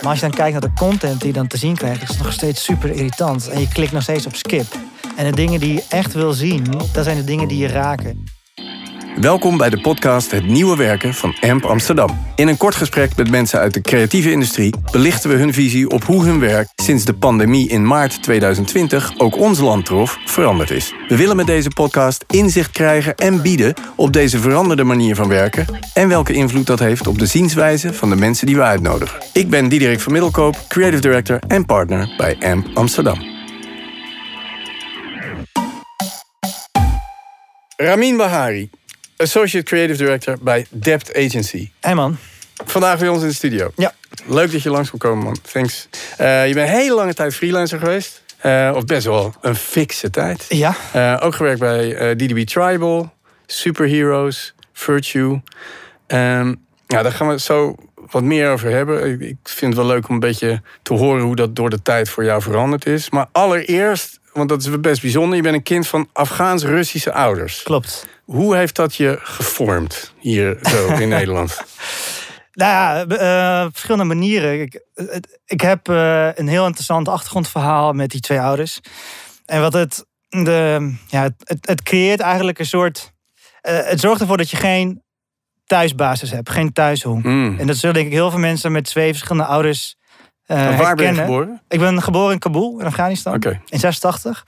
Maar als je dan kijkt naar de content die je dan te zien krijgt, is het nog steeds super irritant. En je klikt nog steeds op skip. En de dingen die je echt wil zien, dat zijn de dingen die je raken. Welkom bij de podcast Het Nieuwe Werken van AMP Amsterdam. In een kort gesprek met mensen uit de creatieve industrie belichten we hun visie op hoe hun werk sinds de pandemie in maart 2020 ook ons land trof veranderd is. We willen met deze podcast inzicht krijgen en bieden op deze veranderde manier van werken en welke invloed dat heeft op de zienswijze van de mensen die we uitnodigen. Ik ben Diederik van Middelkoop, creative director en partner bij AMP Amsterdam. Ramin Bahari, Associate Creative Director bij Dept Agency. Hé man. Vandaag bij ons in de studio. Ja. Leuk dat je langs kon komen, man. Thanks. Uh, je bent een hele lange tijd freelancer geweest. Uh, of best wel een fikse tijd. Ja. Uh, ook gewerkt bij DDB Tribal, Superheroes, Virtue. Um, ja, daar gaan we zo wat meer over hebben. Ik vind het wel leuk om een beetje te horen hoe dat door de tijd voor jou veranderd is. Maar allereerst want dat is best bijzonder. Je bent een kind van Afghaans-Russische ouders. Klopt. Hoe heeft dat je gevormd hier zo in Nederland? Nou ja, op verschillende manieren. Ik, ik heb uh, een heel interessant achtergrondverhaal met die twee ouders. En wat het, de, ja, het, het creëert eigenlijk een soort. Uh, het zorgt ervoor dat je geen thuisbasis hebt, geen thuishong. Mm. En dat zullen denk ik heel veel mensen met twee verschillende ouders uh, waar ben je geboren? Ik ben geboren in Kabul, in Afghanistan. Okay. In 86.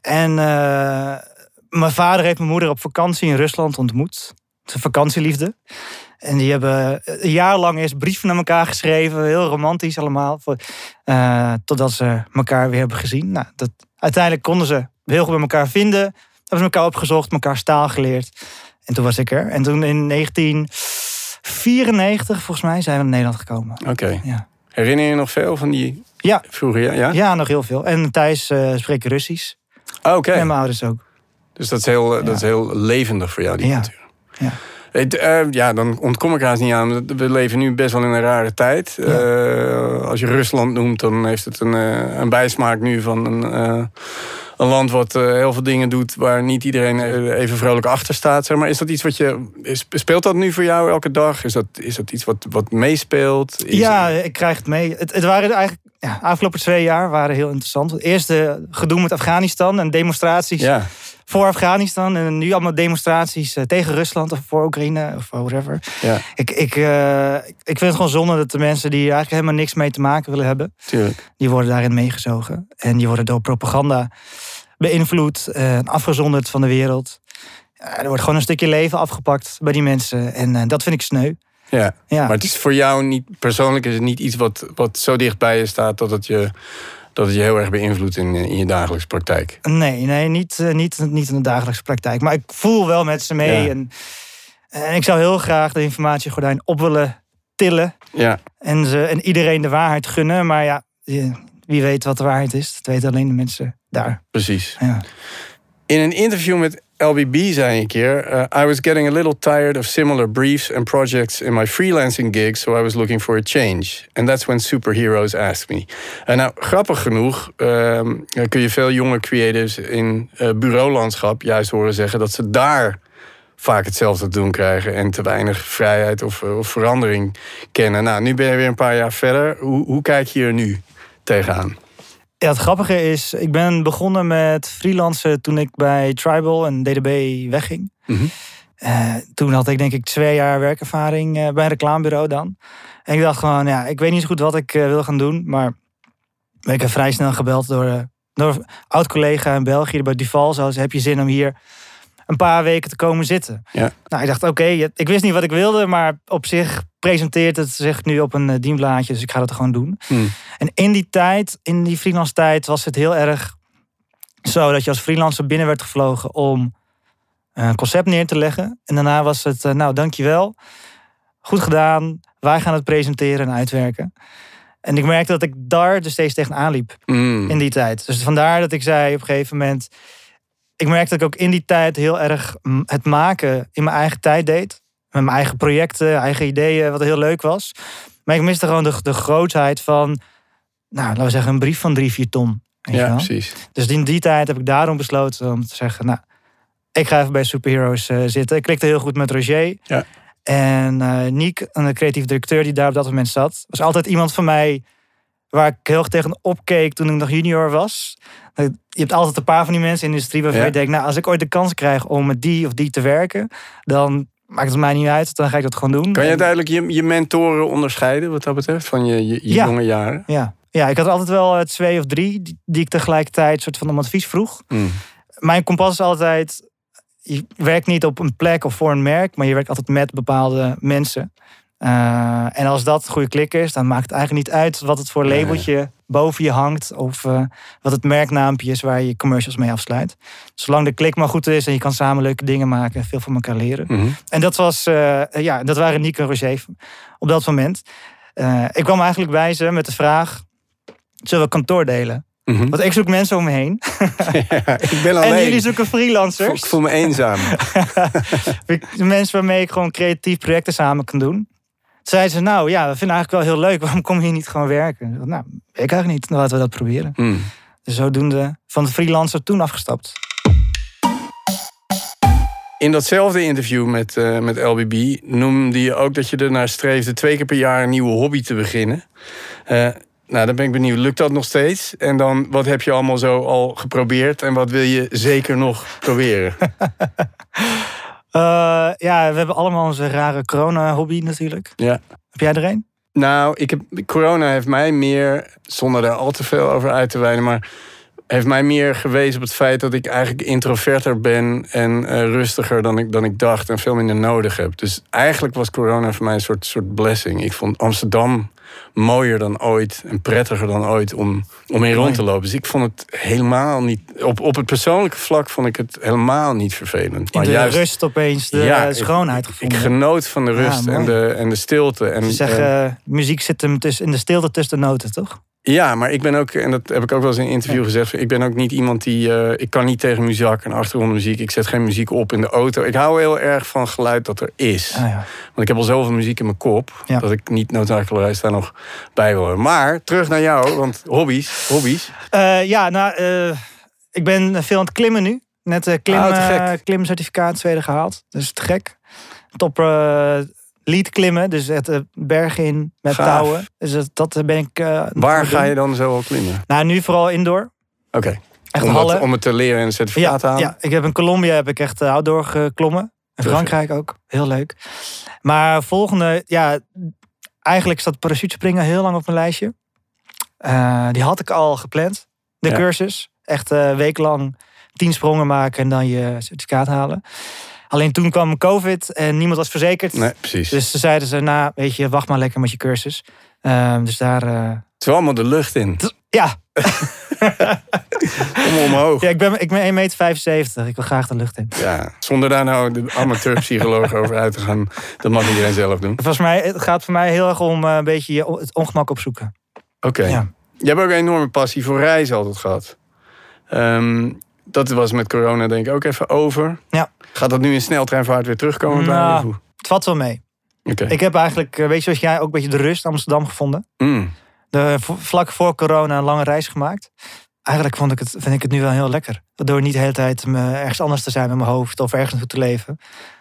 En uh, mijn vader heeft mijn moeder op vakantie in Rusland ontmoet. Zijn vakantieliefde. En die hebben een jaar lang eerst brieven naar elkaar geschreven. Heel romantisch allemaal. Uh, totdat ze elkaar weer hebben gezien. Nou, dat, uiteindelijk konden ze heel goed bij elkaar vinden. Hebben ze elkaar opgezocht, elkaar staal geleerd. En toen was ik er. En toen in 1994, volgens mij, zijn we naar Nederland gekomen. Oké. Okay. Ja. Herinner je nog veel van die ja. vroeger? Ja, ja? nog heel veel. En Thijs uh, spreekt Russisch. Oké. Okay. En mijn ouders ook. Dus dat is heel, ja. dat is heel levendig voor jou, die ja. cultuur. Ja. Uh, ja, dan ontkom ik haast niet aan. We leven nu best wel in een rare tijd. Ja. Uh, als je Rusland noemt, dan heeft het een, uh, een bijsmaak nu van een, een land wat heel veel dingen doet waar niet iedereen even vrolijk achter staat. Zeg maar is dat iets wat je. Speelt dat nu voor jou elke dag? Is dat, is dat iets wat, wat meespeelt? Is ja, ik krijg het mee. Het, het waren eigenlijk. Ja, de afgelopen twee jaar waren heel interessant. Het eerste gedoe met Afghanistan en demonstraties. Ja voor Afghanistan en nu allemaal demonstraties tegen Rusland of voor Oekraïne of whatever. Ja. Ik, ik, uh, ik vind het gewoon zonde dat de mensen die eigenlijk helemaal niks mee te maken willen hebben, Tuurlijk. die worden daarin meegezogen. En die worden door propaganda beïnvloed en afgezonderd van de wereld. Er wordt gewoon een stukje leven afgepakt bij die mensen. En dat vind ik sneu. Ja. ja, maar het is voor jou niet, persoonlijk is het niet iets wat, wat zo dichtbij je staat dat het je dat het je heel erg beïnvloedt in, in je dagelijkse praktijk? Nee, nee niet, niet, niet in de dagelijkse praktijk. Maar ik voel wel met ze mee. Ja. En, en ik zou heel graag de informatiegordijn op willen tillen. Ja. En, ze, en iedereen de waarheid gunnen. Maar ja, wie weet wat de waarheid is. Dat weten alleen de mensen daar. Precies. Ja. In een interview met LBB zei een keer: uh, I was getting a little tired of similar briefs and projects in my freelancing gigs, so I was looking for a change. And that's when superheroes asked me. En nou, grappig genoeg uh, kun je veel jonge creatives in uh, bureaulandschap juist horen zeggen dat ze daar vaak hetzelfde doen krijgen en te weinig vrijheid of, of verandering kennen. Nou, nu ben je weer een paar jaar verder. Hoe, hoe kijk je er nu tegenaan? Ja, het grappige is, ik ben begonnen met freelancen toen ik bij Tribal en DDB wegging. Mm -hmm. uh, toen had ik denk ik twee jaar werkervaring uh, bij een reclamebureau dan. En ik dacht gewoon, ja, ik weet niet zo goed wat ik uh, wil gaan doen. Maar ben ik vrij snel gebeld door, door een oud-collega in België bij Duval. Zoals, heb je zin om hier een paar weken te komen zitten? Ja. Nou, ik dacht, oké, okay, ik wist niet wat ik wilde. Maar op zich presenteert het zich nu op een dienblaadje. Dus ik ga dat gewoon doen. Hmm. En in die tijd, in die freelance tijd, was het heel erg zo dat je als freelancer binnen werd gevlogen om een concept neer te leggen. En daarna was het, nou dankjewel, goed gedaan, wij gaan het presenteren en uitwerken. En ik merkte dat ik daar dus steeds tegenaan liep mm. in die tijd. Dus vandaar dat ik zei op een gegeven moment, ik merkte dat ik ook in die tijd heel erg het maken in mijn eigen tijd deed. Met mijn eigen projecten, eigen ideeën, wat heel leuk was. Maar ik miste gewoon de, de grootheid van, nou, laten we zeggen, een brief van drie, vier ton. Ja, precies. Dus in die tijd heb ik daarom besloten om te zeggen, nou, ik ga even bij Superheroes uh, zitten. Ik klikte heel goed met Roger. Ja. En eh Niek, een creatief directeur die daar op dat moment zat, was altijd iemand van mij waar ik heel erg tegen opkeek toen ik nog junior was. Eh, Je hebt altijd een paar van die mensen in de industrie waarvan Ja. je denkt, nou, als ik ooit de kans krijg om met die of die te werken, dan maakt het mij niet uit, dan ga ik dat gewoon doen. Kan je duidelijk je, je mentoren onderscheiden wat dat betreft? Van je, je, je Ja. jonge jaren? Ja. ja, ik had altijd wel eh, twee of drie die, die ik tegelijkertijd soort van om advies vroeg. Mm. Mijn kompas is altijd, je werkt niet op een plek of voor een merk, maar je werkt altijd met bepaalde mensen. Eh, en als dat een goede klik is, dan maakt het eigenlijk niet uit wat het voor labeltje boven je hangt. Of eh, wat het merknaampje is waar je commercials mee afsluit. Zolang de klik maar goed is en je kan samen leuke dingen maken en veel van elkaar leren. Mhm. En dat, was, eh, ja, dat waren Nico en Roger op dat moment. Ik kwam eigenlijk bij ze met de vraag: zullen we kantoor delen? Mhm. Want ik zoek mensen om me heen. Ja, ik ben En alleen. jullie zoeken ik freelancers. voel me eenzaam. mensen waarmee ik gewoon creatief projecten samen kan doen. Zeiden ze, nou ja, we vinden het eigenlijk wel heel leuk. Waarom kom je hier niet gewoon werken? Ik dacht, Nou, weet ik eigenlijk niet. Dan laten we dat proberen. Mm. Dus zodoende van de freelancer toen afgestapt. In datzelfde interview met, eh, met LBB noemde je ook dat je ernaar streefde twee keer per jaar een nieuwe hobby te beginnen. Eh, nou, dan ben ik benieuwd. Lukt dat nog steeds? En dan, wat heb je allemaal zo al geprobeerd en wat wil je zeker nog proberen? Eh, ja, we hebben allemaal onze rare corona-hobby natuurlijk. ja. Heb jij er een? Nou, ik heb, corona heeft mij meer, zonder daar al te veel over uit te wijden, maar heeft mij meer gewezen op het feit dat ik eigenlijk introverter ben en eh, rustiger dan ik, dan ik dacht en veel minder nodig heb. Dus eigenlijk was corona voor mij een soort, soort blessing. Ik vond Amsterdam mooier dan ooit en prettiger dan ooit om, om in rond te lopen. Dus ik vond het helemaal niet, op, op het persoonlijke vlak vond ik het helemaal niet vervelend. In Maar de juist, rust opeens de Ja, ik- schoonheid ik gevonden. genoot van de Ja, rust en, de, en de stilte. En, Ze eh, zeggen, muziek zit hem tussen, in de stilte tussen de noten, toch? Ja, maar ik ben ook, en dat heb ik ook wel eens in een interview gezegd, ik ben ook niet iemand die, eh, ik kan niet tegen muziek en achtergrondmuziek. Ik zet geen muziek op in de auto. Ik hou heel erg van geluid dat er is. Ah, ja. Want ik heb al zoveel muziek in mijn kop, Ja. dat ik niet noodzakelijkerwijs daar nog bij wil. Maar, terug naar jou, want hobby's, hobby's. Eh, ja, nou, eh, ik ben veel aan het klimmen nu. Net een klim, gek. klimcertificaat Zweden gehaald. Dus te gek. Top eh lead klimmen, dus het eh, berg in met Gaaf. touwen. Dus dat, dat ben ik. eh, aan Waar ga doen. je dan zo al klimmen? Nou, nu vooral indoor. Oké, Echt om, hallen. het- om het te leren en een certificaat ja, halen? ja, ik heb in Colombia heb ik echt eh, outdoor geklommen. In Frankrijk ook. Heel leuk. Maar volgende, ja, eigenlijk zat parachutespringen heel lang op mijn lijstje. Eh, die had ik al gepland. De Ja. cursus. Echt een week lang tien sprongen maken en dan je certificaat halen. Alleen toen kwam COVID en niemand was verzekerd. Nee, precies. Dus ze zeiden ze, nou, weet je, wacht maar lekker met je cursus. Ehm, dus daar, eh, het is allemaal de lucht in. ja. Kom omhoog. ja, ik ben, ik ben 1,75 meter. Ik wil graag de lucht in. Ja, zonder daar nou de amateurpsycholoog over uit te gaan. Dat mag iedereen zelf doen. Volgens mij, het gaat voor mij heel erg om eh, een beetje je- het ongemak opzoeken. Oké. Ja. Je hebt ook een enorme passie voor reizen altijd gehad. Ehm, dat was met corona denk ik ook even over. Ja. Gaat dat nu in sneltreinvaart weer terugkomen? Nou? Het valt wel mee. Oké. Ik heb eigenlijk, eh, weet je zoals jij, ook een beetje de rust Amsterdam gevonden. Mm. De, vlak voor corona een lange reis gemaakt. Eigenlijk vond ik het, vind ik het nu wel heel lekker. Door niet de hele tijd me ergens anders te zijn met mijn hoofd of ergens naartoe te leven.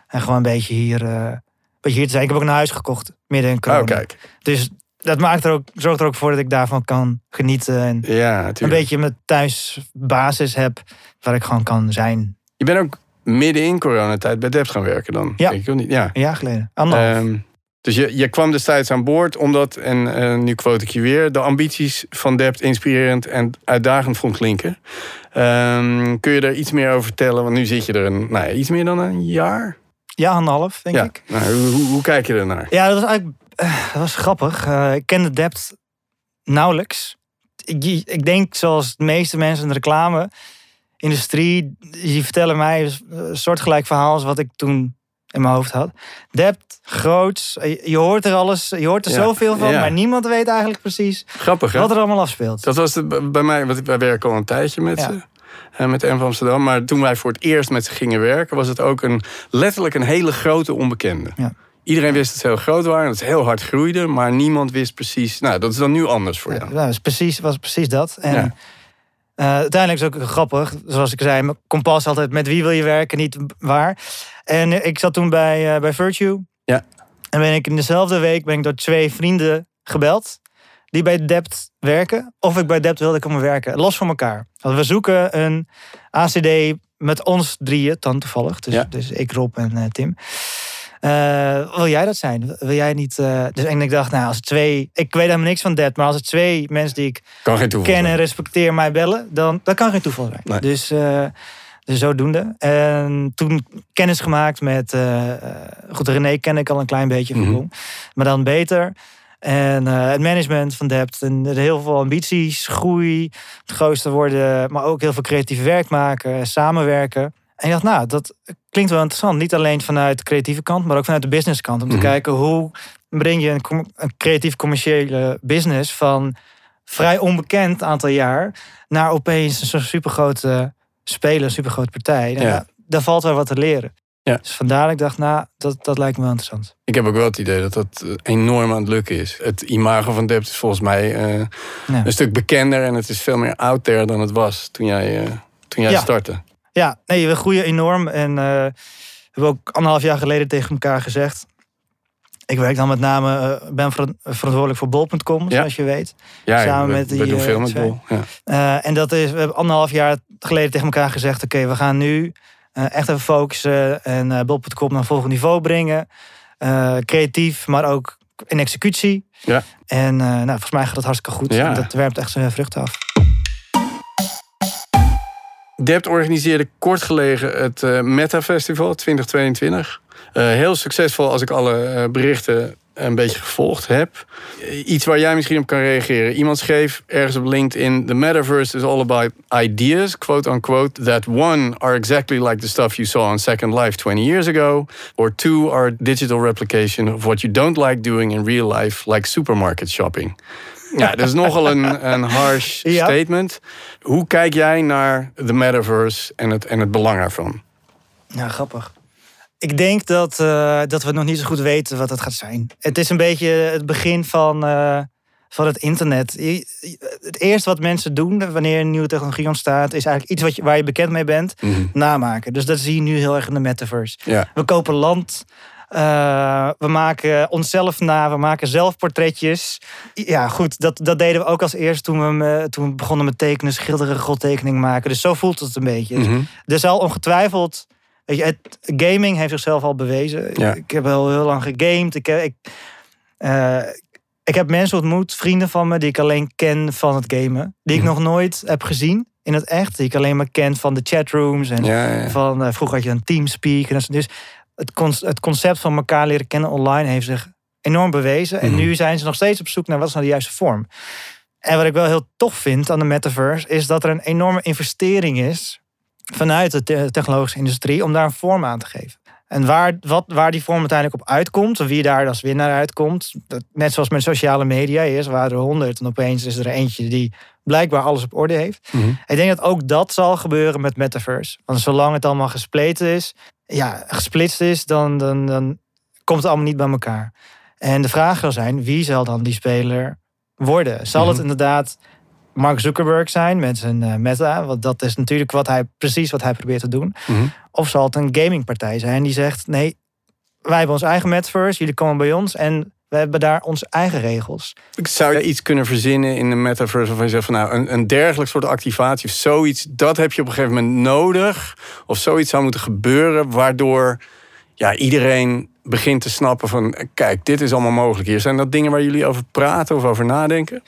En gewoon een beetje hier, een beetje hier te zijn. Ik heb ook een huis gekocht midden in corona. Oh, kijk. Dus dat maakt er ook, zorgt er ook voor dat ik daarvan kan genieten. En Ja, een beetje mijn thuisbasis heb waar ik gewoon kan zijn. Je bent ook midden in coronatijd bij Dept gaan werken dan? Ja. Denk ik niet. Ja. Een jaar geleden. Anderhalf. Ehm, dus je, je kwam destijds aan boord omdat, en eh, nu quote ik je weer, de ambities van Dept inspirerend en uitdagend vond klinken. Ehm, kun je daar iets meer over vertellen? Want nu zit je er een, nou ja, iets meer dan een jaar. ja, anderhalf, denk ja. ik. Nou, hoe, hoe, hoe kijk je ernaar? Ja, dat was eigenlijk eh, dat was grappig. Eh, ik kende Dept nauwelijks. Ik, ik denk, zoals de meeste mensen in de reclame-industrie, die vertellen mij een soortgelijk verhaal als wat ik toen in mijn hoofd had. Dept, groots, je, hoort er alles, je hoort er Ja, zoveel van, ja. maar niemand weet eigenlijk precies Grappig, hè? wat er allemaal afspeelt. Dat was bij mij, want wij werken al een tijdje met Ja. ze. eh, Met M van Amsterdam. Maar toen wij voor het eerst met ze gingen werken, was het ook een, letterlijk een hele grote onbekende. Ja. Iedereen wist dat ze heel groot waren, dat ze heel hard groeiden, maar niemand wist precies. Nou, dat is dan nu anders voor Ja, jou. dat was precies, was precies dat. En Ja. eh, uiteindelijk is het ook grappig. Zoals ik zei, mijn kompas altijd met wie wil je werken, niet waar. En ik zat toen bij, eh, bij Virtue. Ja. En ben ik in dezelfde week ben ik door twee vrienden gebeld die bij Dept werken. Of ik bij Dept wilde komen werken. Los van elkaar. Want we zoeken een ACD met ons drieën, dan toevallig. Dus, Ja. dus ik, Rob en eh, Tim. Eh, wil jij dat zijn? Wil jij niet... eh, dus en ik dacht, nou, als twee... Ik weet helemaal niks van Dept. Maar als er twee mensen die ik ken en respecteer mij bellen, dan dat kan geen toeval zijn. Nee. Dus, dus zodoende. En toen kennis gemaakt met. goed, René ken ik al een klein beetje van Mhm. maar dan beter. En het management van Dept. En heel veel ambities, groei, het grootste worden, maar ook heel veel creatief werk maken, samenwerken. En ik dacht, nou, dat klinkt wel interessant. Niet alleen vanuit de creatieve kant, maar ook vanuit de business kant. Om te Mhm. kijken hoe breng je een, creatief commerciële business van vrij onbekend aantal jaar naar opeens een supergrote speler, supergrote partij. Ja. daar- Daar valt wel wat te leren. Ja. Dus vandaar dat ik dacht, nou, dat, dat lijkt me wel interessant. Ik heb ook wel het idee dat dat eh, enorm aan het lukken is. Het imago van Dept is volgens mij eh, Ja. een stuk bekender en het is veel meer out there dan het was toen jij, eh, toen jij Ja. startte. Ja, nee, we groeien enorm. En we hebben ook anderhalf jaar geleden tegen elkaar gezegd. Ik werk dan met name, eh, ben ver- verantwoordelijk voor bol.com, Ja. zoals je weet. Ja, Samen we, met die, we doen eh, veel met. Bol. Ja. En dat is, we hebben anderhalf jaar geleden tegen elkaar gezegd: oké, we gaan nu echt even focussen en Bob.com naar een volgend niveau brengen. Creatief, maar ook in executie. Ja. En nou, volgens mij gaat het hartstikke goed. Ja. En Dat werpt echt zijn vruchten af. Dept organiseerde kort gelegen het eh, Meta Festival 2022. Eh, heel succesvol als ik alle eh, berichten een beetje gevolgd heb. Iets waar jij misschien op kan reageren. Iemand schreef ergens op LinkedIn: The metaverse is all about ideas, quote unquote, that one are exactly like the stuff you saw on Second Life 20 years ago, or two are digital replication of what you don't like doing in real life, like supermarket shopping. Ja, dat is nogal een, een harsh Ja. statement. Hoe kijk jij naar de metaverse en het, en het belang ervan? Ja, grappig. Ik denk dat, eh, dat we nog niet zo goed weten wat het gaat zijn. Het is een beetje het begin van, eh, van het internet. Het eerste wat mensen doen wanneer een nieuwe technologie ontstaat, is eigenlijk iets wat je, waar je bekend mee bent, namaken. Dus dat zie je nu heel erg in de metaverse. Ja, We kopen land. Eh, we maken onszelf na. We maken zelf portretjes. Ja, goed. Dat, dat deden we ook als eerst toen we, toen we begonnen met tekenen, schilderen, grottekeningen maken. Dus zo voelt het een beetje. Dus Mhm. er zal ongetwijfeld. Weet je, het, gaming heeft zichzelf al bewezen. Ja. Ik heb al heel lang gegamed. Ik, heb- ik, eh, ik heb mensen ontmoet, vrienden van me, die ik alleen ken van het gamen. Die ik Mhm. nog nooit heb gezien in het echt. Die ik alleen maar ken van de chatrooms. En ja, ja. van, eh, vroeger had je een Teamspeak. En dat, dus het, con- het concept van elkaar leren kennen online heeft zich enorm bewezen. En Mhm. nu zijn ze nog steeds op zoek naar wat is nou de juiste vorm. En wat ik wel heel tof vind aan de metaverse, is dat er een enorme investering is vanuit de te- technologische industrie om daar een vorm aan te geven. En waar, wat, waar die vorm uiteindelijk op uitkomt, wie daar als winnaar uitkomt, dat, net zoals met sociale media is, waar er honderd en opeens is er eentje die blijkbaar alles op orde heeft. Mhm. Ik denk dat ook dat zal gebeuren met metaverse. Want zolang het allemaal gespleten is, ja, gesplitst is, dan, dan, dan komt het allemaal niet bij elkaar. En de vraag zal zijn, wie zal dan die speler worden? Zal het Mhm. inderdaad Mark Zuckerberg zijn met zijn eh, meta? Want dat is natuurlijk wat hij, precies wat hij probeert te doen. Mhm. Of zal het een gamingpartij zijn die zegt, nee, wij hebben ons eigen metaverse, jullie komen bij ons en we hebben daar onze eigen regels. Zou je iets kunnen verzinnen in de metaverse waarvan je zegt van nou, een, een dergelijk soort activatie of zoiets, dat heb je op een gegeven moment nodig. Of zoiets zou moeten gebeuren, waardoor ja, iedereen begint te snappen van kijk, dit is allemaal mogelijk hier. Zijn dat dingen waar jullie over praten of over nadenken?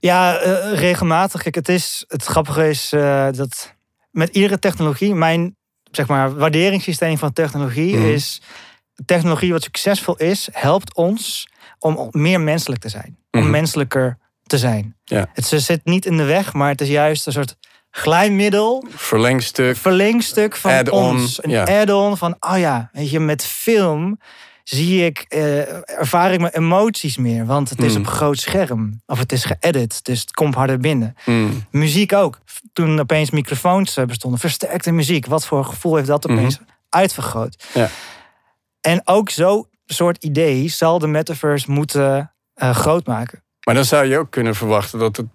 Ja, eh, regelmatig. Kijk, het, is, het grappige is eh, dat met iedere technologie, mijn zeg maar, waarderingssysteem van technologie Mhm. is. Technologie wat succesvol is, helpt ons om meer menselijk te zijn. Om Mhm. menselijker te zijn. Ja. Het ze zit niet in de weg, maar het is juist een soort glijmiddel, Verlengstuk. verlengstuk van Add-on, ons. Een ja. add-on van, oh ja, weet je, met film zie ik, eh, ervaar ik mijn emoties meer. Want het is Mm. op groot scherm. Of het is geëdit, dus het komt harder binnen. Mm. Muziek ook. Toen opeens microfoons eh, bestonden, versterkte muziek. Wat voor gevoel heeft dat opeens uitvergroot? Ja. En ook zo'n soort idee zal de metaverse moeten eh, groot maken. Maar dan zou je ook kunnen verwachten dat het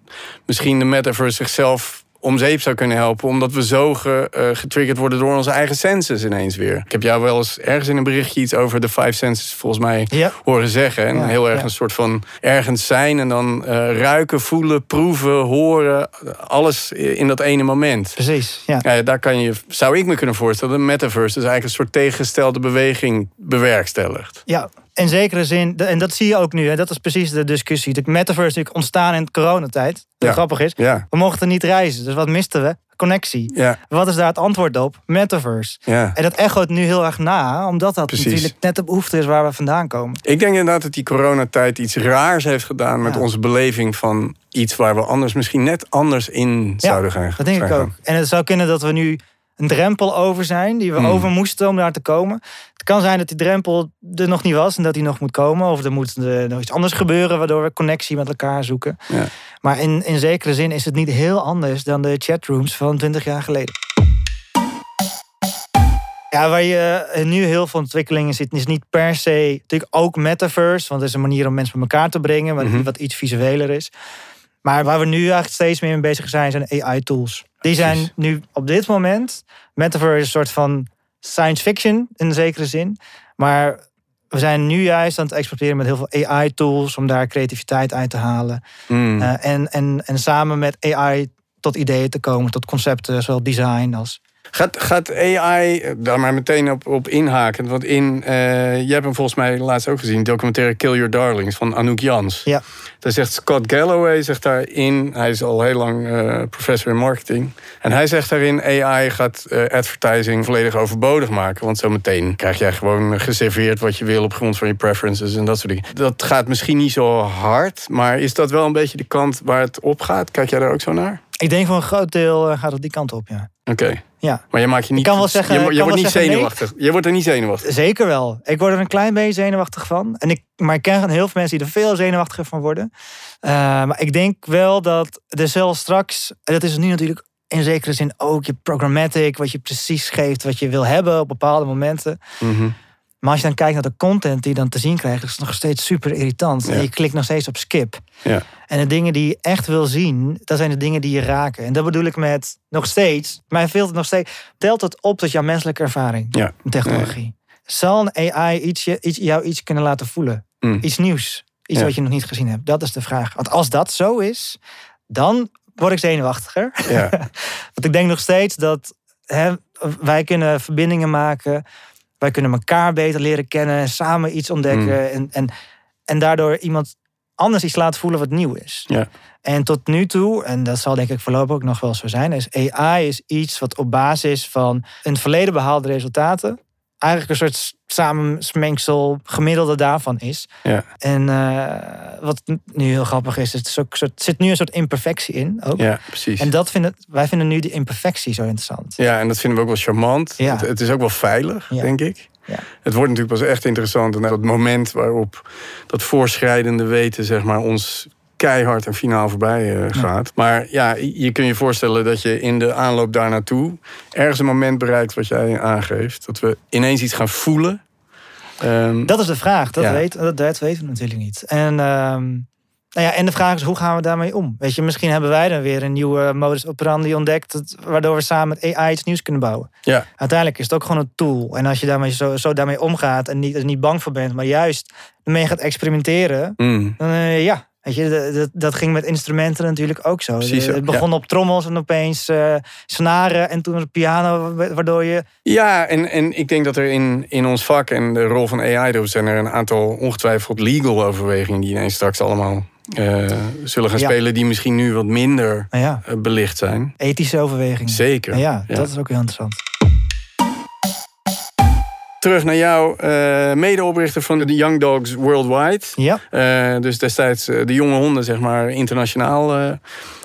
misschien de metaverse zichzelf om zeep zou kunnen helpen. Omdat we zo ge, eh, getriggerd worden door onze eigen senses ineens weer. Ik heb jou wel eens ergens in een berichtje iets over de five senses volgens mij Ja. horen zeggen. En Ja, heel erg ja. een soort van ergens zijn en dan eh, ruiken, voelen, proeven, horen. Alles in dat ene moment. Precies, ja. Daar kan je, zou ik me kunnen voorstellen, de metaverse dus eigenlijk een soort tegengestelde beweging bewerkstelligt. Ja, in zekere zin, en dat zie je ook nu, hè, dat is precies de discussie. De metaverse is natuurlijk ontstaan in coronatijd. Wat Ja. grappig is, Ja, we mochten niet reizen, dus wat misten we? Connectie. ja, Wat is daar het antwoord op? Metaverse. En dat echoot nu heel erg na, omdat dat Precies. natuurlijk net de behoefte is waar we vandaan komen. Ik denk inderdaad dat die coronatijd iets raars heeft gedaan met onze beleving van iets waar we anders misschien net anders in zouden gaan. Dat denk ik ook. En het zou kunnen dat we nu een drempel over zijn, die we Hmm. over moesten om daar te komen. Het kan zijn dat die drempel er nog niet was en dat die nog moet komen. Of er moet eh, nog iets anders gebeuren, waardoor we connectie met elkaar zoeken. Ja. Maar in, in zekere zin is het niet heel anders dan de chatrooms van 20 jaar geleden. Ja, waar je eh, nu heel veel ontwikkelingen zit, is niet per se natuurlijk ook metaverse, want het is een manier om mensen bij elkaar te brengen, wat, Mhm. wat iets visueler is. Maar waar we nu eigenlijk steeds meer mee bezig zijn, zijn AI-tools. Die zijn Precies. nu op dit moment, metaverse is een soort van science fiction in een zekere zin. Maar we zijn nu juist aan het experimenteren met heel veel AI-tools om daar creativiteit uit te halen. Mm. Eh, en, en, en samen met AI tot ideeën te komen, tot concepten, zowel design als. Gaat, gaat AI eh, daar maar meteen op, op inhaken? Want in, eh je hebt hem volgens mij laatst ook gezien, documentaire Kill Your Darlings van Anouk Jans. Ja. Daar zegt Scott Galloway, zegt daarin, hij is al heel lang eh, professor in marketing. En hij zegt daarin, AI gaat advertising volledig overbodig maken. Want zometeen krijg jij gewoon geserveerd wat je wil op grond van je preferences en dat soort dingen. Dat gaat misschien niet zo hard, maar is dat wel een beetje de kant waar het op gaat? Kijk jij daar ook zo naar? Ik denk voor een groot deel eh, gaat het die kant op, ja. Oké. Ja, Maar je maakt je niet. kan wel zeggen- je, wordt wel niet nee. zenuwachtig. Je wordt er niet zenuwachtig. zeker wel. Ik word er een klein beetje zenuwachtig van. En ik, maar ik ken heel veel mensen die er veel zenuwachtiger van worden. Eh, maar ik denk wel dat er zelfs straks, en dat is nu natuurlijk in zekere zin ook je programmatic, wat je precies geeft wat je wil hebben op bepaalde momenten. Mhm. Maar als je dan kijkt naar de content die je dan te zien krijgt, is het nog steeds super irritant. Ja. En je klikt nog steeds op skip. Ja. En de dingen die je echt wil zien, dat zijn de dingen die je raken. En dat bedoel ik met nog steeds, mij veelt het nog steeds, telt het op tot jouw menselijke ervaring Ja. technologie. Zal een AI iets, iets, jou iets kunnen laten voelen? Mm. Iets nieuws? Iets wat je nog niet gezien hebt? Dat is de vraag. Want als dat zo is, dan word ik zenuwachtiger. Ja. Want ik denk nog steeds dat hè, wij kunnen verbindingen maken. Wij kunnen elkaar beter leren kennen. Samen iets ontdekken. Mm. En, en, en daardoor iemand anders iets laten voelen wat nieuw is. Ja. En tot nu toe, en dat zal denk ik voorlopig ook nog wel zo zijn, is AI is iets wat op basis van het verleden behaalde resultaten eigenlijk een soort samensmengsel gemiddelde daarvan is. Ja. En eh, wat nu heel grappig is, het is ook een soort, zit nu een soort imperfectie in ook. ja, precies. En dat vinden, wij vinden nu die imperfectie zo interessant. Ja, en dat vinden we ook wel charmant. Ja. Het, het is ook wel veilig, Ja. denk ik. Ja. Het wordt natuurlijk pas echt interessant. En dat moment waarop dat voorschrijdende weten, zeg maar, ons keihard en finaal voorbij eh, gaat. Maar ja, je kunt je voorstellen dat je in de aanloop daar naartoe ergens een moment bereikt wat jij aangeeft. Dat we ineens iets gaan voelen. Ehm, Dat is de vraag. Dat, Ja. weet, dat, dat weten we natuurlijk niet. En, ehm, nou ja, en de vraag is, hoe gaan we daarmee om? Weet je, misschien hebben wij dan weer een nieuwe modus operandi ontdekt... dat- waardoor we samen met AI iets nieuws kunnen bouwen. ja, Uiteindelijk is het ook gewoon een tool. En als je daarmee zo, zo daarmee omgaat en niet, er niet bang voor bent... maar juist ermee gaat experimenteren... mm, dan eh, ja... Weet je, dat, dat, ging met instrumenten natuurlijk ook zo. Precies, het begon op trommels en opeens eh, snaren en toen de piano, waardoor je... Ja, en, en ik denk dat er in, in ons vak en de rol van AI erop zijn er een aantal ongetwijfeld legal overwegingen die ineens straks allemaal eh, zullen gaan Ja. spelen, die misschien nu wat minder ja, eh, belicht zijn. ethische overwegingen. Zeker. Ja, Ja. dat is ook heel interessant. Terug naar jou, eh, medeoprichter van de Young Dogs Worldwide. Ja. Eh, dus destijds eh, de jonge honden, zeg maar, internationaal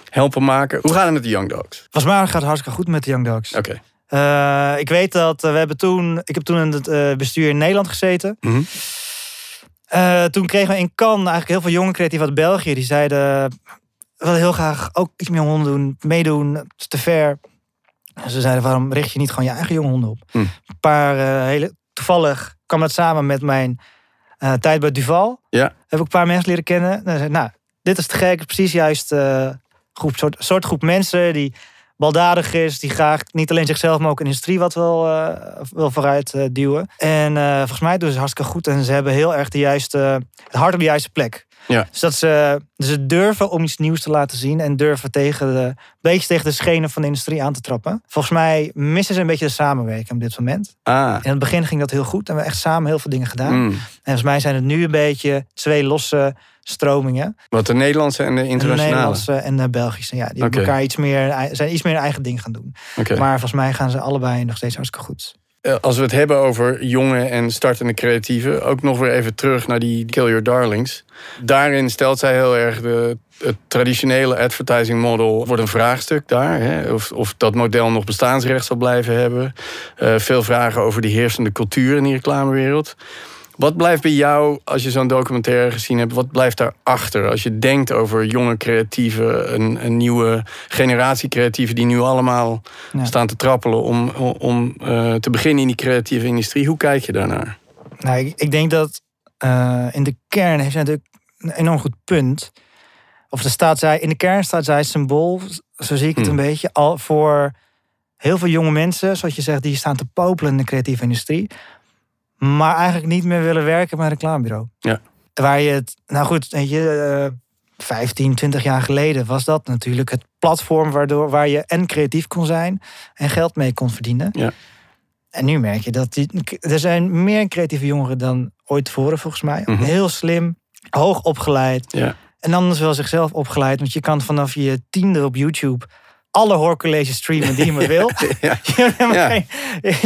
helpen maken. Hoe gaat het met de Young Dogs? Volgens mij gaat het hartstikke goed met de Young Dogs. Oké. Ik weet dat we hebben toen... Ik heb toen in het bestuur in Nederland gezeten. Mhm. Eh, toen kregen we in Cannes eigenlijk heel veel jonge creatieven uit België. Die zeiden, we willen heel graag ook iets met jonge honden doen. Meedoen, het is te ver. En ze zeiden, waarom richt je niet gewoon je eigen jonge honden op? Hm. Een paar hele... Toevallig kwam dat samen met mijn eh, tijd bij Duval. Ja. Heb ik een paar mensen leren kennen. En zei, nou, dit is te gek. Precies juist eh groep, soort, soort groep mensen die baldadig is. Die graag niet alleen zichzelf, maar ook een industrie wat wil, uh, wil vooruit uh, duwen. En uh, volgens mij doen ze hartstikke goed. En ze hebben heel erg de juiste, het hart op de juiste plek. Ja. Dus dat ze, ze durven om iets nieuws te laten zien. En durven tegen de, een beetje tegen de schenen van de industrie aan te trappen. Volgens mij missen ze een beetje de samenwerking op dit moment. Ah. In het begin ging dat heel goed. En we hebben echt samen heel veel dingen gedaan. Mm. En volgens mij zijn het nu een beetje twee losse stromingen. Wat de Nederlandse en de En de internationale? Nederlandse en de Belgische. Ja, die elkaar iets meer, zijn iets meer hun eigen ding gaan doen. Maar volgens mij gaan ze allebei nog steeds hartstikke goed. Eh, Als we het hebben over jonge en startende creatieven, ook nog weer even terug naar die Kill Your Darlings. Daarin stelt zij heel erg de, het traditionele advertising model wordt een vraagstuk daar. Hè? Of, of dat model nog bestaansrecht zal blijven hebben. Eh, veel vragen over die heersende cultuur in die reclamewereld. Wat blijft bij jou, als je zo'n documentaire gezien hebt, wat blijft daarachter? Als je denkt over jonge creatieven, een, een nieuwe generatie creatieven die nu allemaal Ja. staan te trappelen om, om, eh, te beginnen in die creatieve industrie. Hoe kijk je daarnaar? Nou, ik, ik denk dat eh, in de kern heeft zij natuurlijk een enorm goed punt. Of er staat zij, in de kern staat zij symbool, zo zie ik het Hmm. een beetje, al voor heel veel jonge mensen, zoals je zegt, die staan te popelen in de creatieve industrie. Maar eigenlijk niet meer willen werken bij een reclamebureau. Ja. Waar je het, nou goed, weet je, eh 15, 20 jaar geleden was dat natuurlijk het platform waardoor, waar je en creatief kon zijn en geld mee kon verdienen. Ja. En nu merk je dat die, er zijn meer creatieve jongeren dan ooit tevoren, volgens mij. Mhm. Heel slim, hoog opgeleid. Ja. En is wel zichzelf opgeleid. Want je kan vanaf je tiende op YouTube alle hoorcolleges streamen die je maar wil. Ja. Je hoeft helemaal Ja. geen-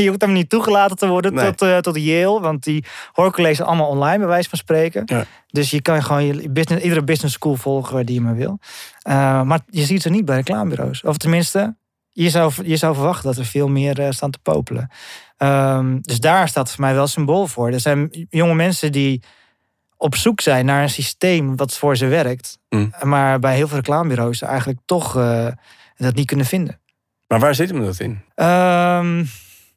je hoeft hem niet toegelaten te worden Nee. tot, eh, tot Yale. Want die hoorcolleges zijn allemaal online, bij wijze van spreken. Ja. Dus je kan gewoon je business, iedere business school volgen die je maar wil. Eh, maar je ziet ze niet bij reclamebureaus. Of tenminste, je zou, je zou verwachten dat er veel meer eh, staan te popelen. Ehm, dus daar staat voor mij wel symbool voor. Er zijn jonge mensen die op zoek zijn naar een systeem wat voor ze werkt. Mm. Maar bij heel veel reclamebureaus eigenlijk toch dat niet kunnen vinden. Maar waar zit hem dat in? Ehm,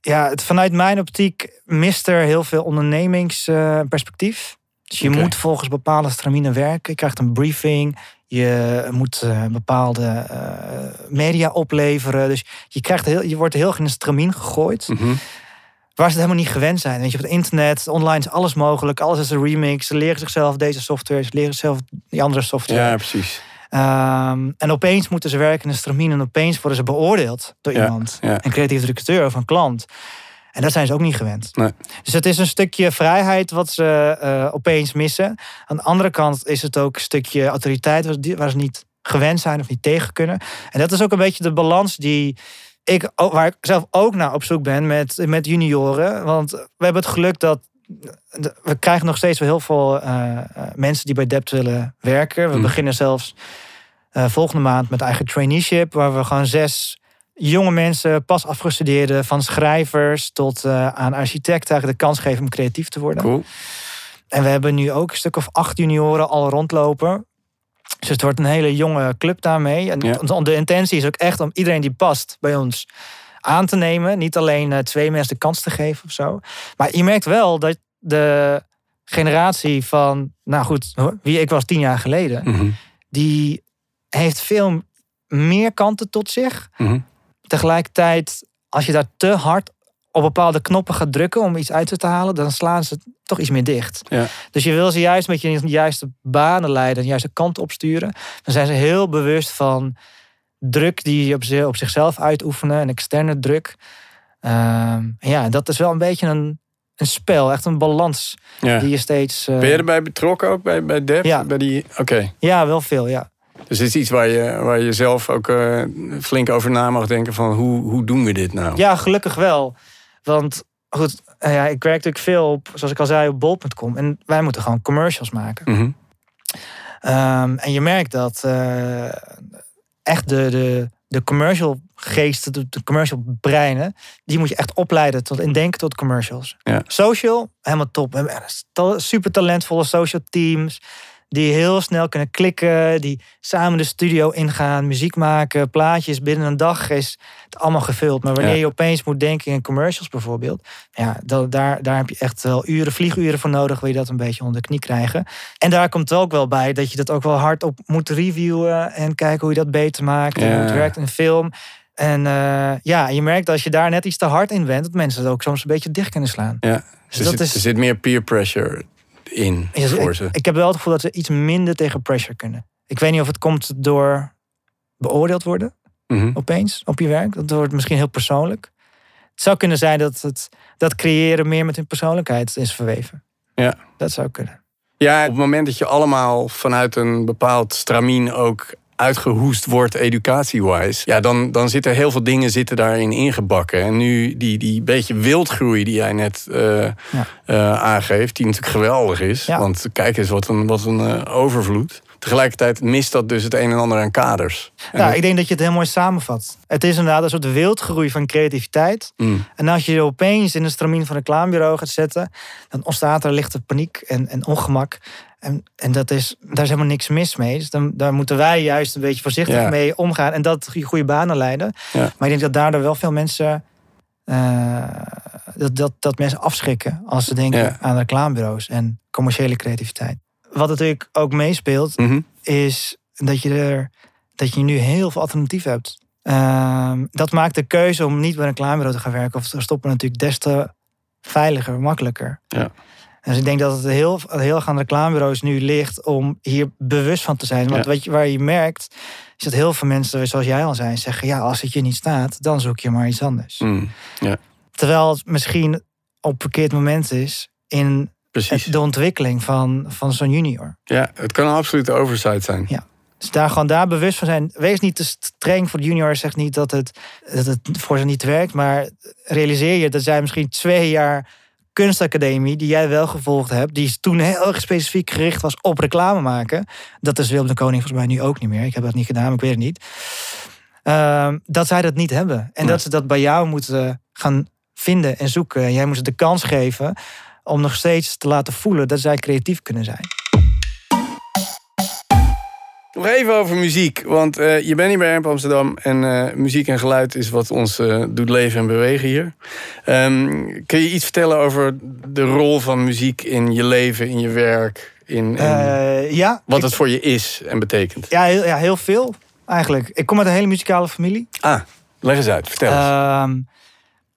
ja, het, vanuit mijn optiek mist er heel veel ondernemingsperspectief. dus je moet volgens bepaalde straminen werken. Je krijgt een briefing. Je moet eh, bepaalde eh, media opleveren. Dus je, krijgt heel, je wordt heel in een stramien gegooid. Mhm. Waar ze het helemaal niet gewend zijn. Weet je, op het internet, online is alles mogelijk. Alles is een remix. Ze leren zichzelf deze software. Ze leren zelf die andere software. Ja, precies. Ehm, en opeens moeten ze werken in een stramien. En opeens worden ze beoordeeld door Ja, iemand. ja. Een creatief directeur of een klant. En dat zijn ze ook niet gewend. Nee. Dus het is een stukje vrijheid wat ze eh, opeens missen. Aan de andere kant is het ook een stukje autoriteit waar ze- niet gewend zijn of niet tegen kunnen. En dat is ook een beetje de balans die ik, waar ik zelf ook naar op zoek ben met, met junioren. Want we hebben het geluk dat we krijgen nog steeds wel heel veel eh, eh, mensen die bij Dept willen werken. We Mm. beginnen zelfs eh, volgende maand met eigen traineeship, waar we gewoon zes jonge mensen, pas afgestudeerden, van schrijvers tot aan architecten, eigenlijk de kans geven om creatief te worden. Cool. En we hebben nu ook een stuk of acht junioren al rondlopen. Dus het wordt een hele jonge club daarmee. En Ja. de intentie is ook echt om iedereen die past bij ons aan te nemen. Niet alleen eh, twee mensen de kans te geven of zo. Maar je merkt wel dat de generatie van, nou goed, wie ik was tien jaar geleden, Mhm. die heeft veel meer kanten tot zich. Mhm. Tegelijkertijd, als je daar te hard op bepaalde knoppen gaat drukken om iets uit te halen, dan slaan ze toch iets meer dicht. Ja. Dus je wil ze juist met je juiste banen leiden, de juiste kant opsturen. Dan zijn ze heel bewust van druk die je op, op zichzelf uitoefenen, en externe druk. Ehm, ja, dat is wel een beetje een, een spel, echt een balans Ja. die je steeds. eh, Ben je erbij betrokken ook bij, bij Dev? Ja. Bij die... Oké. Ja, wel veel, ja. Dus het is iets waar je, waar je zelf ook eh, flink over na mag denken van hoe, hoe doen we dit nou? Ja, gelukkig wel. Want goed, eh, ja, ik werk natuurlijk veel op, zoals ik al zei, op bol.com. En wij moeten gewoon commercials maken. Mhm. Ehm, en je merkt dat echt de, de, de commercial geesten, de, de commercial breinen, die moet je echt opleiden tot in denken tot commercials. Ja. Social, helemaal top. Super talentvolle social teams. Die heel snel kunnen klikken, die samen de studio ingaan, muziek maken, plaatjes. Binnen een dag is het allemaal gevuld. Maar wanneer Ja. je opeens moet denken in commercials bijvoorbeeld, ja, da- daar, daar heb je echt wel uren, vlieguren voor nodig, wil je dat een beetje onder de knie krijgen. En daar komt ook wel bij dat je dat ook wel hard op moet reviewen en kijken hoe je dat beter maakt. En Ja. hoe het werkt in film. En eh, ja, je merkt als je daar net iets te hard in bent, dat mensen het ook soms een beetje dicht kunnen slaan. Ja. Dus er, dat zit, is- er zit meer peer pressure in voor ik, ze. ik heb wel het gevoel dat ze iets minder tegen pressure kunnen. Ik weet niet of het komt door beoordeeld worden Mhm. opeens op je werk. Dat wordt misschien heel persoonlijk. Het zou kunnen zijn dat het dat creëren meer met hun persoonlijkheid is verweven. Ja. Dat zou kunnen. Ja, op het moment dat je allemaal vanuit een bepaald stramien ook uitgehoest wordt educatie-wise, ja, dan, dan zitten heel veel dingen zitten daarin ingebakken. En nu die, die beetje wildgroei die jij net eh, eh, aangeeft, die natuurlijk geweldig is. Ja. Want kijk eens wat een, wat een eh, overvloed. Tegelijkertijd mist dat dus het een en ander aan kaders. Ja, dat- ik denk dat je het heel mooi samenvat. Het is inderdaad een soort wildgroei van creativiteit. Mm, En als je je opeens in een stramien van een reclamebureau gaat zetten, dan ontstaat er lichte paniek en, en ongemak. En, en dat is, daar is helemaal niks mis mee. Dus dan, daar moeten wij juist een beetje voorzichtig Ja. mee omgaan en dat goede, goede banen leiden. Ja. Maar ik denk dat daardoor wel veel mensen. eh, dat, dat, dat mensen afschrikken als ze denken Ja. aan reclamebureaus en commerciële creativiteit. Wat natuurlijk ook meespeelt, mhm. is dat je er dat je nu heel veel alternatieven hebt. Ehm, dat maakt de keuze om niet bij een reclamebureau te gaan werken of te stoppen natuurlijk des te veiliger, makkelijker. Ja. Dus ik denk dat het heel, heel erg aan reclamebureaus nu ligt om hier bewust van te zijn. Want Ja. wat je, waar je merkt, is dat heel veel mensen, zoals jij al zei, zeggen: ja, als het je niet staat, dan zoek je maar iets anders. Mm, Terwijl het misschien op een verkeerd moment is in precies. de ontwikkeling van, van zo'n junior. Ja, het kan een absolute oversight zijn. Ja. Dus daar gewoon daar bewust van zijn. Wees niet te streng voor de junior. Zeg niet dat het, dat het voor ze niet werkt. Maar realiseer je dat zij misschien twee jaar kunstacademie... die jij wel gevolgd hebt... die toen heel erg specifiek gericht was op reclame maken. Dat is Willem de Koning volgens mij nu ook niet meer. Ik heb dat niet gedaan, maar ik weet het niet. Ehm, dat zij dat niet hebben. En dat ze dat bij jou moeten gaan vinden en zoeken. En jij moet ze de kans geven om nog steeds te laten voelen... dat zij creatief kunnen zijn. Nog even over muziek, want eh, je bent hier bij Amp Amsterdam en eh, muziek en geluid is wat ons eh, doet leven en bewegen hier. Ehm, kun je iets vertellen over de rol van muziek in je leven, in je werk, in, in ja, wat ik- het voor je is en betekent? Ja, heel, ja, heel veel eigenlijk. Ik kom uit een hele muzikale familie. Ah, leg eens uit, vertel eens. Ehm,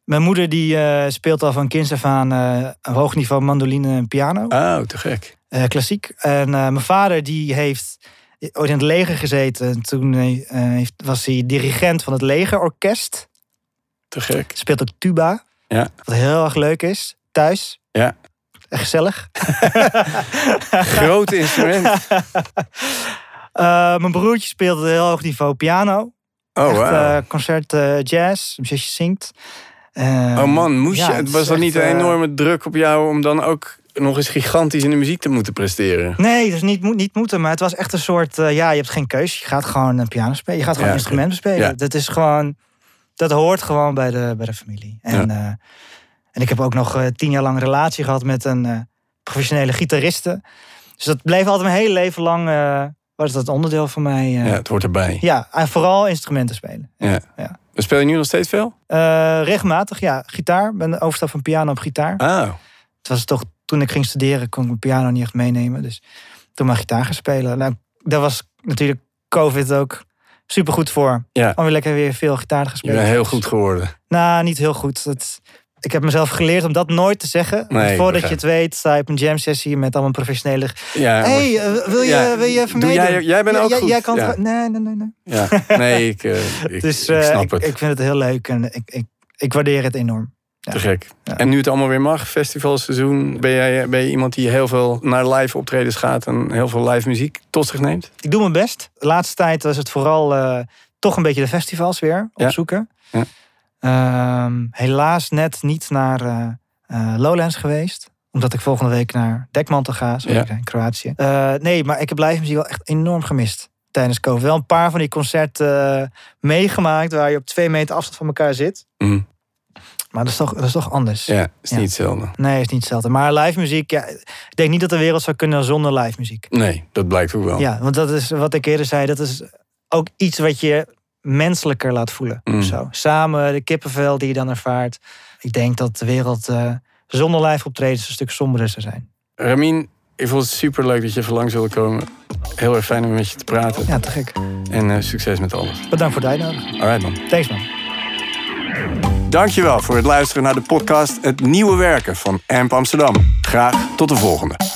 mijn moeder die speelt al van kinds af aan een hoog niveau mandoline en piano. oh, te gek. Klassiek. En mijn vader die heeft ooit in het leger gezeten. En Toen eh, was hij dirigent van het legerorkest. Te gek. Speelt ook tuba. Ja. Wat heel erg leuk is. Thuis. Ja. Echt gezellig. Groot instrument. Eh, mijn broertje speelt een heel hoog niveau piano. Oh, echt wauw. eh, concert jazz. Een zusje zingt. Oh man, moest ja, je, het was dat niet een enorme druk op jou om dan ook nog eens gigantisch in de muziek te moeten presteren? Nee, dus niet, moet, niet moeten. Maar het was echt een soort... eh, ja, je hebt geen keus. Je gaat gewoon een piano spelen. Je gaat gewoon Ja. een instrument bespelen. Ja. Dat is gewoon... Dat hoort gewoon bij de, bij de familie. En, eh, en ik heb ook nog eh, tien jaar lang een relatie gehad met een professionele gitariste. Dus dat bleef altijd mijn hele leven lang... was dat onderdeel van mij. Ja, het hoort erbij. ja, en vooral instrumenten spelen. Ja. Ja. Speel je nu nog steeds veel? Regelmatig, ja. Gitaar. Ik ben overstap van piano op gitaar. Oh, Het was toch, toen ik ging studeren, kon ik mijn piano niet echt meenemen. Dus toen maar gitaar gaan spelen. Nou, daar was natuurlijk COVID ook super goed voor. Ja. Om weer lekker weer veel gitaar te spelen. heel goed geworden. Nou, niet heel goed. Dat, ik heb mezelf geleerd om dat nooit te zeggen. Nee, Voordat je het weet, sta je op een jam sessie met allemaal professionele. Ja, hey, eh, wil, je, Ja, wil je even doe meedoen? jij- jij bent ook goed. Jij kan Ja. Nee, nee, nee. nee. Ja, nee, ik, eh, ik, Dus ik eh, snap ik, het. ik vind het heel leuk en ik, ik, ik waardeer het enorm. Te gek. En nu het allemaal weer mag, festivalseizoen, ben jij ben je iemand die heel veel naar live optredens gaat en heel veel live muziek tot zich neemt? Ik doe mijn best. De laatste tijd was het vooral eh, toch een beetje de festivals weer opzoeken. Ja. Ehm, helaas net niet naar eh, eh, Lowlands geweest. Omdat ik volgende week naar Dekmantel ga, zoals Ja. in Kroatië. Nee, maar ik heb live muziek wel echt enorm gemist tijdens COVID. Wel een paar van die concerten meegemaakt waar je op twee meter afstand van elkaar zit. Mhm. Maar dat is toch, dat is toch anders. Ja, is niet hetzelfde. Nee, is niet hetzelfde. Maar live muziek, ja, ik denk niet dat de wereld zou kunnen zonder live muziek. Nee, dat blijkt ook wel. Ja, want dat is wat ik eerder zei. Dat is ook iets wat je menselijker laat voelen. Mm. of Zo. Samen de kippenvel die je dan ervaart. Ik denk dat de wereld eh, zonder live optredens een stuk somberder zou zijn. Ramin, ik vond het super leuk dat je even langs wilde komen. Heel erg fijn om met je te praten. Ja, te gek. En uh, succes met alles. Bedankt voor het uitnodigen. Alright man. Thanks man. Dankjewel voor het luisteren naar de podcast Het Nieuwe Werken van AMP Amsterdam. Graag tot de volgende.